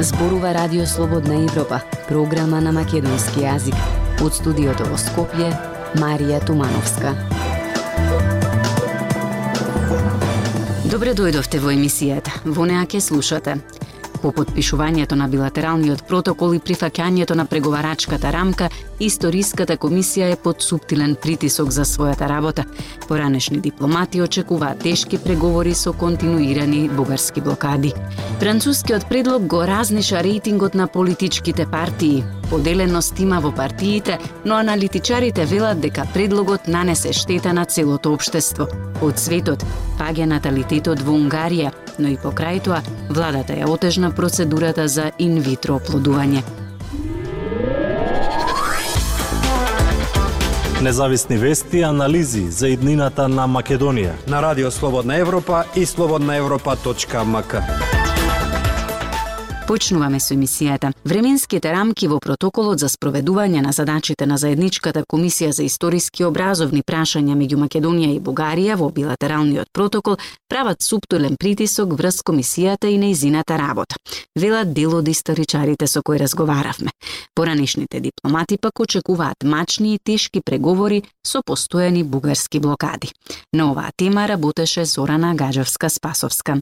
Зборува Радио Слободна Европа, програма на македонски јазик. Од студиото во Скопје, Марија Тумановска. Добре дојдовте во емисијата. Во неа ке слушате По подпишувањето на билатералниот протокол и прифаќањето на преговарачката рамка, Историската комисија е под суптилен притисок за својата работа. Поранешни дипломати очекуваат тешки преговори со континуирани бугарски блокади. Францускиот предлог го разнеша рейтингот на политичките партии. Поделеност има во партиите, но аналитичарите велат дека предлогот нанесе штета на целото општество. Од светот паѓа наталитетот во Унгарија, но и покрај тоа владата ја отежна процедурата за инвитро оплодување. Независни вести и анализи за иднината на Македонија на Радио Слободна Европа и слободнаевропа.мк. Почнуваме со емисијата. Временските рамки во протоколот за спроведување на задачите на заедничката комисија за историски образовни прашања меѓу Македонија и Бугарија во билатералниот протокол прават субтилен притисок врз комисијата и неизината работа. Велат дел од историчарите со кои разговаравме. Поранишните дипломати пак очекуваат мачни и тешки преговори со постојани бугарски блокади. На оваа тема работеше Зорана Гаджевска-Спасовска.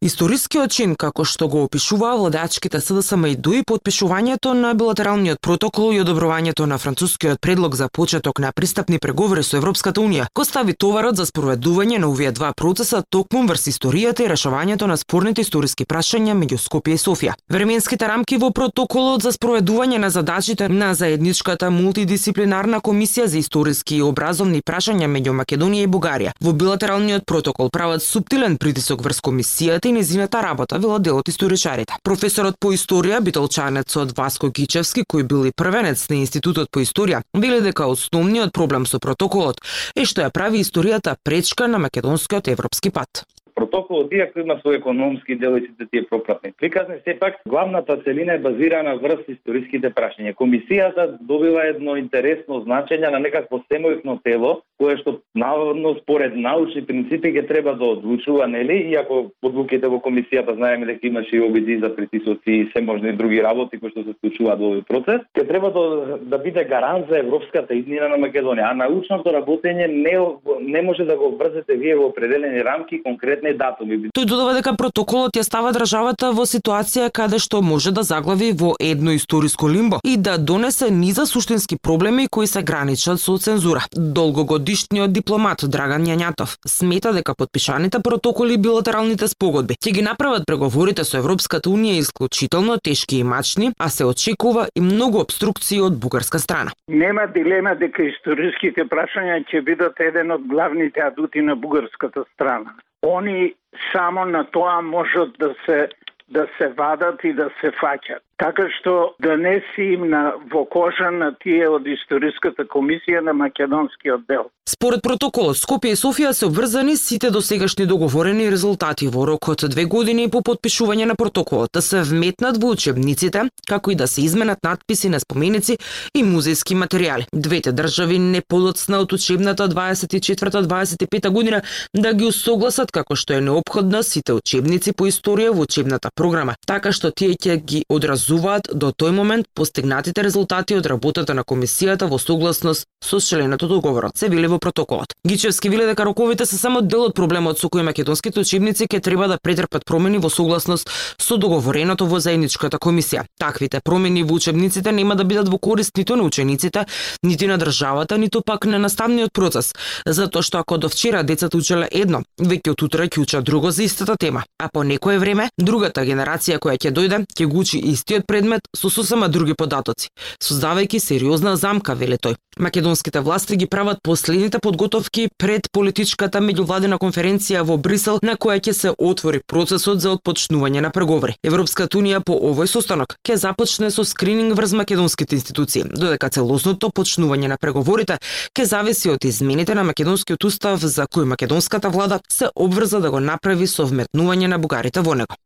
Историскиот чин, како што го опишуваа владачките СДСМ и ДУИ, подпишувањето на билатералниот протокол и одобрувањето на францускиот предлог за почеток на пристапни преговори со Европската Унија, го стави товарот за спроведување на овие два процеса токму врз историјата и решавањето на спорните историски прашања меѓу Скопје и Софија. Временските рамки во протоколот за спроведување на задачите на заедничката мултидисциплинарна комисија за историски и образовни прашања меѓу Македонија и Бугарија во билатералниот протокол прават суптилен притисок врз комисијата и незината работа, вела делот историчарите. Професорот по историја, битолчанец од Васко Кичевски, кој бил и првенец на Институтот по историја, вели дека основниот проблем со протоколот е што ја прави историјата пречка на македонскиот европски пат протоколот, иако има свој економски дел и сите тие пропратни приказни, сепак главната целина е базирана врз историските прашања. Комисијата добива едно интересно значење на некакво семојно тело, кое што наводно според научни принципи ќе треба да одлучува, нели? Иако одлуките во комисијата знаеме дека имаше и обиди за притисоци и се можни други работи кои што се случуваат во овој процес, ќе треба да, да биде гарант за европската иднина на Македонија. А научното работење не не може да го врзете вие во определени рамки конкретни конкретни датуми. Тој додава дека протоколот ја става државата во ситуација каде што може да заглави во едно историско лимбо и да донесе низа суштински проблеми кои се граничат со цензура. Долгогодишниот дипломат Драган Јањатов смета дека подпишаните протоколи и билатералните спогодби ќе ги направат преговорите со Европската унија исклучително тешки и мачни, а се очекува и многу обструкции од бугарска страна. Нема дилема дека историските прашања ќе бидат еден од главните адути на бугарската страна они само на тоа можат да се да се вадат и да се фаќат. Така што да не си им на во кожа на тие од историската комисија на македонскиот дел. Според протоколот, Скопје и Софија се обврзани сите досегашни договорени резултати во рокот две години по подпишување на протоколот да се вметнат во учебниците, како и да се изменат надписи на споменици и музејски материјали. Двете држави не подоцна од учебната 24-25 година да ги усогласат како што е необходно сите учебници по историја во учебната програма, така што тие ќе ги одразуваат до тој момент постигнатите резултати од работата на комисијата во согласност со членот од договорот. Се вели во протоколот. Гичевски вели дека роковите се само дел од проблемот со кој македонските учебници ќе треба да претрпат промени во согласност со договореното во заедничката комисија. Таквите промени во учебниците нема да бидат во корист ниту на учениците, нити на државата, ниту пак на наставниот процес, затоа што ако до вчера децата учеле едно, веќе од утре ќе учат друго за истата тема, а по некое време другата генерација која ќе дојде ќе го учи истиот предмет со сосема други податоци, создавајќи сериозна замка, веле тој. Македонските власти ги прават последните подготовки пред политичката меѓувладена конференција во Брисел на која ќе се отвори процесот за отпочнување на преговори. Европската унија по овој состанок ќе започне со скрининг врз македонските институции, додека целосното почнување на преговорите ќе зависи од измените на македонскиот устав за кој македонската влада се обврза да го направи со вметнување на бугарите во него.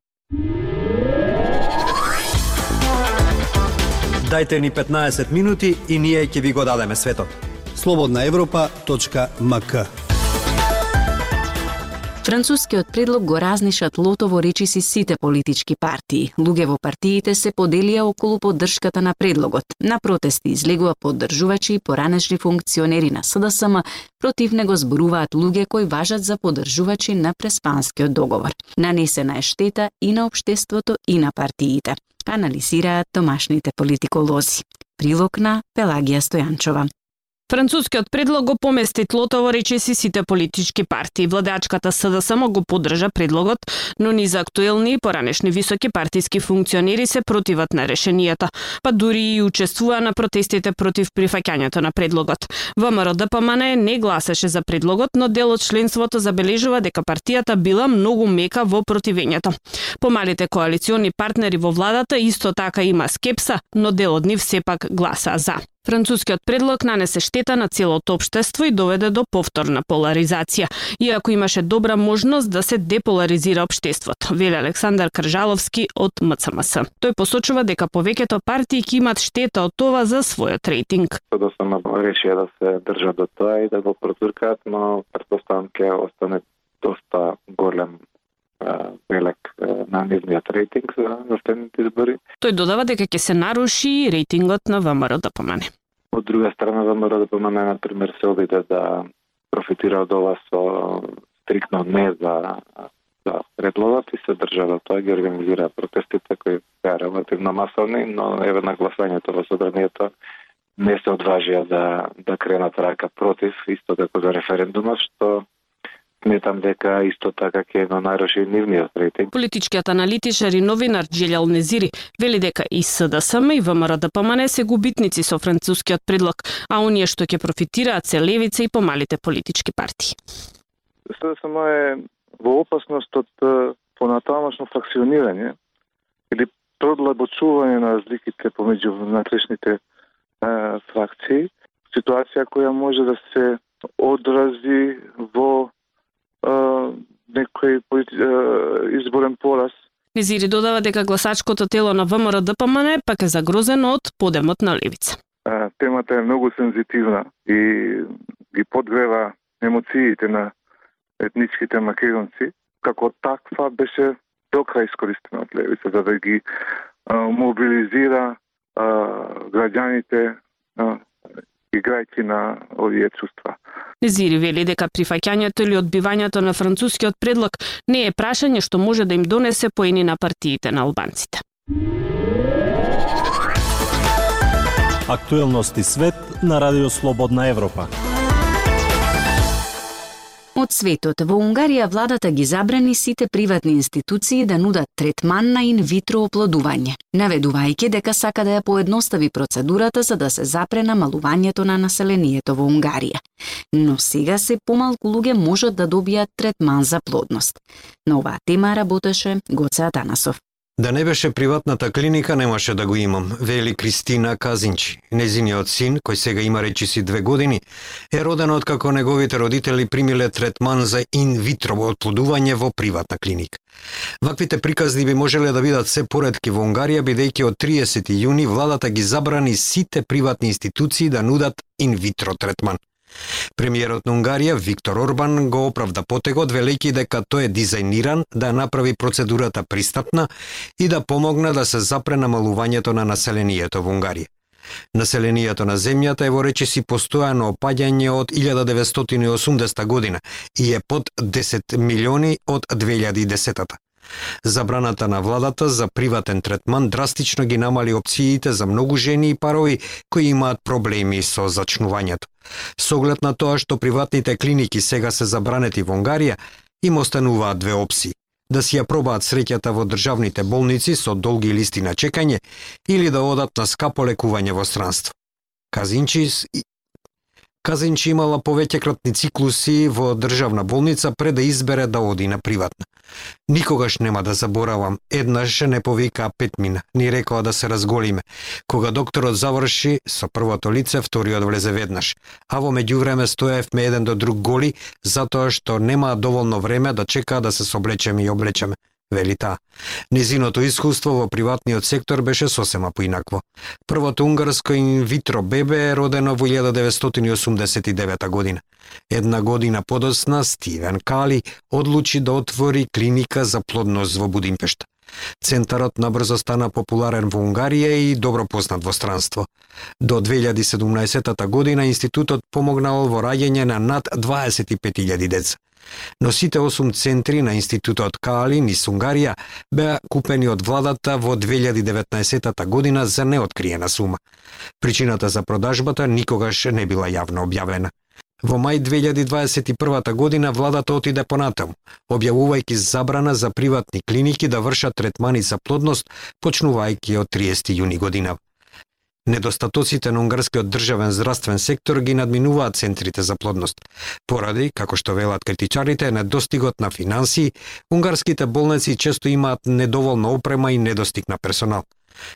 Дайте ни 15 минути и ние ќе ви го дадеме светот. слободнаевропа.мк Францускиот предлог го разнишат лотово речиси сите политички партии. Луѓе во партиите се поделија околу поддршката на предлогот. На протести излегува поддржувачи и поранешни функционери на СДСМ, против него зборуваат луѓе кои важат за поддржувачи на Преспанскиот договор. Нанесена е штета и на општеството и на партиите. Анализираат домашните политиколози. Прилог на Пелагија Стојанчова. Францускиот предлог го помести тлото речиси сите политички партии. Владеачката СДСМ го поддржа предлогот, но низ актуелни и поранешни високи партиски функционери се противат на решенијата, па дури и учествува на протестите против прифаќањето на предлогот. ВМРО ДПМН не гласаше за предлогот, но дел од членството забележува дека партијата била многу мека во противењето. Помалите коалициони партнери во владата исто така има скепса, но дел од нив сепак гласа за. Францускиот предлог нанесе штета на целото општество и доведе до повторна поларизација, иако имаше добра можност да се деполаризира општеството, вели Александар Кржаловски од МЦМС. Тој посочува дека повеќето партии ќе имат штета од тоа за својот рейтинг. Досама решија да се држат до тоа и да го протуркаат, но претпоставам ќе остане доста голем велик на нивниот рейтинг за наследните избори. Тој додава дека ќе се наруши рейтингот на ВМРО ДПМН. Од друга страна, ВМРО ДПМН, на пример, се обиде да профитира од ова со стрикно не за за предлогот и се држа до тоа, ги организира протестите кои беа релативно масовни, но еве на гласањето во собранието не се одважија да да кренат рака против, исто како за референдумот, што сметам дека исто така ќе го наруши нивниот рейтинг. Политичкиот аналитичар и новинар Джилјал Незири вели дека и СДСМ и ВМРО ДПМН се губитници со францускиот предлог, а оние што ќе профитираат се левица и помалите политички партии. СДСМ е во опасност од понатамошно фракционирање или продлабочување на разликите помеѓу внатрешните фракции, ситуација која може да се одрази во некој изборен пораз. Незири додава дека гласачкото тело на ВМРО ДПМН пак е загрозено од подемот на левица. Темата е многу сензитивна и ги подгрева емоциите на етничките македонци. Како таква беше докрај искористена од левица за да ги мобилизира а, граѓаните а, играјќи на овие чувства. Незири вели дека прифаќањето или одбивањето на францускиот предлог не е прашање што може да им донесе поени на партиите на албанците. Актуелности свет на Радио Слободна Европа. Од светот, во Унгарија владата ги забрани сите приватни институции да нудат третман на инвитро оплодување, наведувајќи дека сака да ја поедностави процедурата за да се запре намалувањето на населението во Унгарија. Но сега се помалку луѓе можат да добијат третман за плодност. На оваа тема работеше Гоце Атанасов. Да не беше приватната клиника, немаше да го имам, вели Кристина Казинчи. Незиниот син, кој сега има речиси две години, е роден од како неговите родители примиле третман за инвитро оплодување во приватна клиника. Ваквите приказни би можеле да бидат се поредки во Унгарија, бидејќи од 30 јуни владата ги забрани сите приватни институции да нудат инвитро третман. Премиерот на Унгарија Виктор Орбан го оправда потегот велики дека тој е дизајниран да направи процедурата пристапна и да помогне да се запре намалувањето на населението во Унгарија. Населението на земјата е во речиси постојано опаѓање од 1980 година и е под 10 милиони од 2010 -та. Забраната на владата за приватен третман драстично ги намали опциите за многу жени и парови кои имаат проблеми со зачнувањето. Со оглед на тоа што приватните клиники сега се забранети во Унгарија, им остануваат две опции да си ја пробаат среќата во државните болници со долги листи на чекање или да одат на скапо лекување во странство. Казинчис Казинчи имала повеќекратни циклуси во државна болница пред да избере да оди на приватна. Никогаш нема да заборавам, еднаш не повика Петмина, ни рекоа да се разголиме. Кога докторот заврши со првото лице, вториот влезе веднаш, а во меѓувреме стоевме еден до друг голи, затоа што нема доволно време да чекаа да се соблечеме и облечеме, вели. Незиното искуство во приватниот сектор беше сосема поинакво. Првото унгарско инвитро бебе е родено во 1989 година. Една година подосна Стивен Кали одлучи да отвори клиника за плодност во Будимпешта. Центарот набрзо стана популарен во Унгарија и добро познат во странство. До 2017 година институтот помогнал во раѓање на над 25.000 деца. Но сите 8 центри на Институтот Каалин и Унгарија беа купени од владата во 2019 година за неоткриена сума. Причината за продажбата никогаш не била јавно објавена. Во мај 2021 година владата отиде понатаму, објавувајќи забрана за приватни клиники да вршат третмани за плодност, почнувајќи од 30 јуни година. Недостатоците на унгарскиот државен здравствен сектор ги надминуваат центрите за плодност. Поради, како што велат критичарите, недостигот на финансии, унгарските болници често имаат недоволна опрема и недостиг на персонал.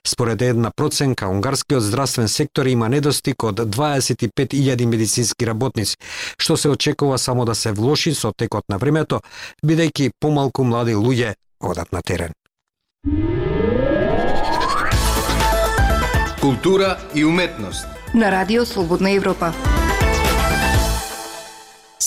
Според една проценка, унгарскиот здравствен сектор има недостиг од 25.000 медицински работници, што се очекува само да се влоши со текот на времето, бидејќи помалку млади луѓе одат на терен. Култура и уметност. На Радио Слободна Европа.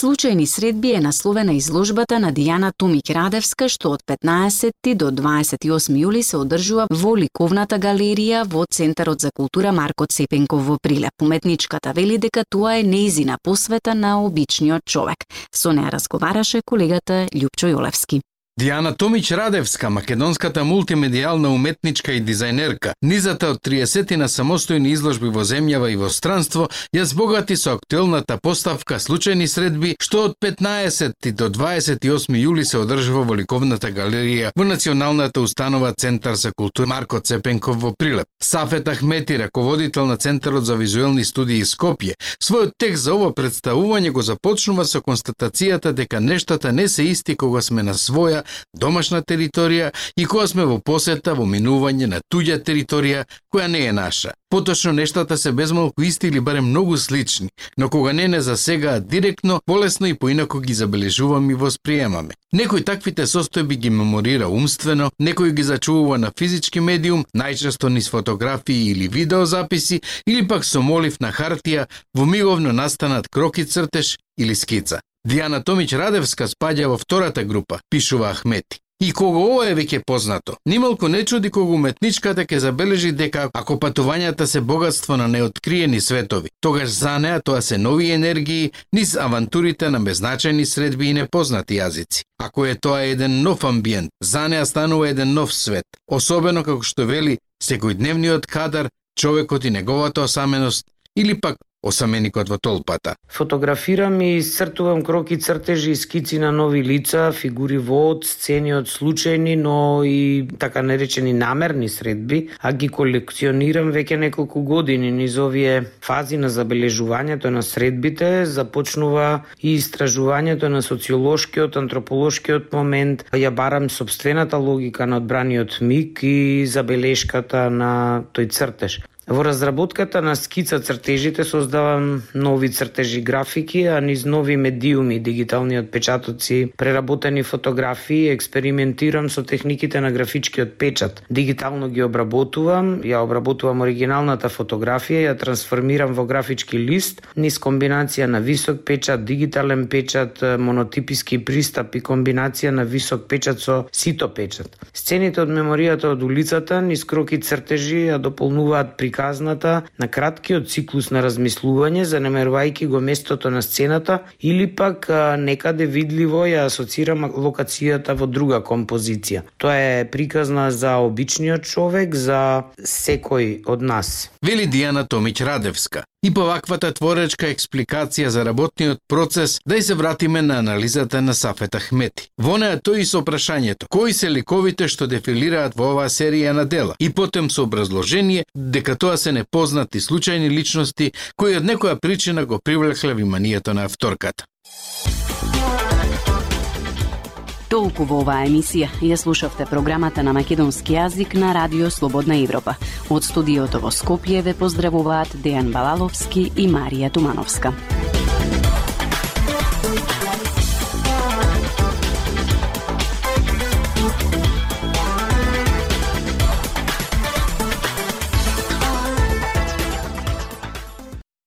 Случајни средби е насловена изложбата на Дијана Томик Радевска, што од 15 до 28 јули се одржува во Ликовната галерија во Центарот за култура Марко Цепенков во Прилеп. Уметничката вели дека тоа е неизина посвета на обичниот човек. Со неа разговараше колегата Лјупчо Јолевски. Диана Томич Радевска, македонската мултимедијална уметничка и дизајнерка, низата од 30 на самостојни изложби во земјава и во странство, ја збогати со актуелната поставка Случајни средби, што од 15 до 28 јули се одржува во Ликовната галерија во Националната установа Центар за култура Марко Цепенков во Прилеп. Сафет Ахмети, раководител на Центарот за визуелни студии Скопје, својот текст за ова представување го започнува со констатацијата дека нештата не се исти кога сме на своја домашна територија и кога сме во посета во минување на туѓа територија која не е наша. Поточно нештата се безмалку исти или барем многу слични, но кога не не засегаат директно, полесно и поинако ги забележуваме и восприемаме. Некој таквите состојби ги меморира умствено, некој ги зачувува на физички медиум, најчесто низ фотографии или видеозаписи, или пак со молив на хартија, во миговно настанат кроки цртеж или скица. Дијана Томич Радевска спаѓа во втората група, пишува Ахмети. И кога ова е веќе познато, нималку не чуди кога уметничката ќе забележи дека ако патувањата се богатство на неоткриени светови, тогаш за неа тоа се нови енергии низ авантурите на беззначени средби и непознати јазици. Ако е тоа еден нов амбиент, за неа станува еден нов свет, особено како што вели секојдневниот кадар, човекот и неговата осаменост, или пак осаменикот во толпата. Фотографирам и цртувам кроки цртежи и скици на нови лица, фигури во од, сцени од случајни, но и така наречени намерни средби, а ги колекционирам веќе неколку години низ овие фази на забележувањето на средбите, започнува и истражувањето на социолошкиот, антрополошкиот момент, ја барам собствената логика на одбраниот миг и забелешката на тој цртеж. Во разработката на скица цртежите создавам нови цртежи графики, а низ нови медиуми, дигитални отпечатоци, преработени фотографии, експериментирам со техниките на графичкиот печат. Дигитално ги обработувам, ја обработувам оригиналната фотографија, ја трансформирам во графички лист, низ комбинација на висок печат, дигитален печат, монотиписки пристап и комбинација на висок печат со сито печат. Сцените од меморијата од улицата, низ кроки цртежи ја дополнуваат при приказната на краткиот циклус на размислување, занемерувајќи го местото на сцената или пак некаде видливо ја асоцирам локацијата во друга композиција. Тоа е приказна за обичниот човек, за секој од нас. Вели Дијана Томич Радевска. И по ваквата творечка експликација за работниот процес, да и се вратиме на анализата на Сафет Ахмети. Во неа тој и со прашањето, кои се ликовите што дефилираат во оваа серија на дела, и потем со образложение дека тоа се непознати случајни личности кои од некоја причина го привлекле вниманието на авторката. Толку во оваа емисија ја слушавте програмата на македонски јазик на Радио Слободна Европа. Од студиото во Скопје ве поздравуваат Дејан Балаловски и Марија Тумановска.